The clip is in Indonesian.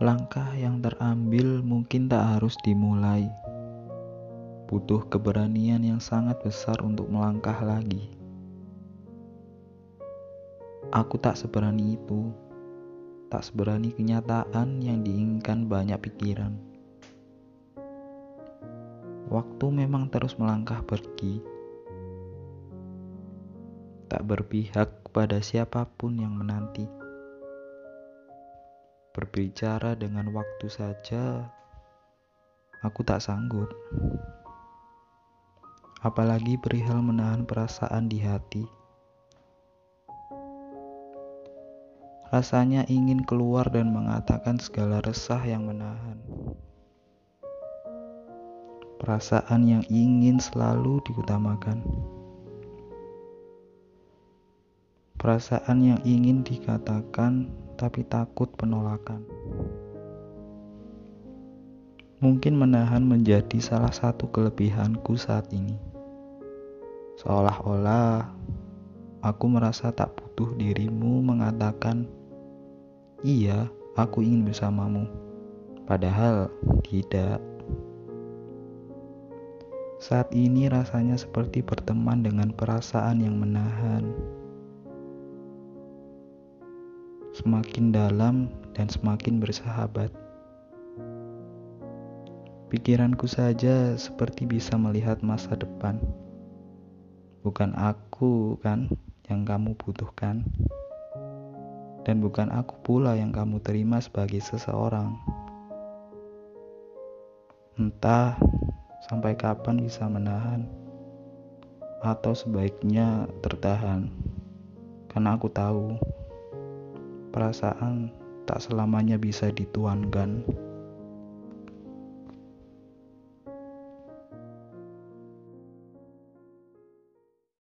Langkah yang terambil mungkin tak harus dimulai. Butuh keberanian yang sangat besar untuk melangkah lagi. Aku tak seberani itu, tak seberani kenyataan yang diinginkan banyak pikiran. Waktu memang terus melangkah pergi, tak berpihak pada siapa pun yang menanti. Berbicara dengan waktu saja, aku tak sanggup. Apalagi perihal menahan perasaan di hati. Rasanya ingin keluar dan mengatakan segala resah yang menahan. Perasaan yang ingin selalu diutamakan. Perasaan yang ingin dikatakan tapi takut penolakan. Mungkin menahan menjadi salah satu kelebihanku saat ini. Seolah-olah aku merasa tak butuh dirimu mengatakan, "Iya, aku ingin bersamamu." Padahal tidak. Saat ini rasanya seperti berteman dengan perasaan yang menahan. Semakin dalam dan semakin bersahabat. Pikiranku saja seperti bisa melihat masa depan. Bukan aku kan yang kamu butuhkan. Dan bukan aku pula yang kamu terima sebagai seseorang. Entah sampai kapan bisa menahan atau sebaiknya tertahan. Karena aku tahu perasaan tak selamanya bisa dituankan.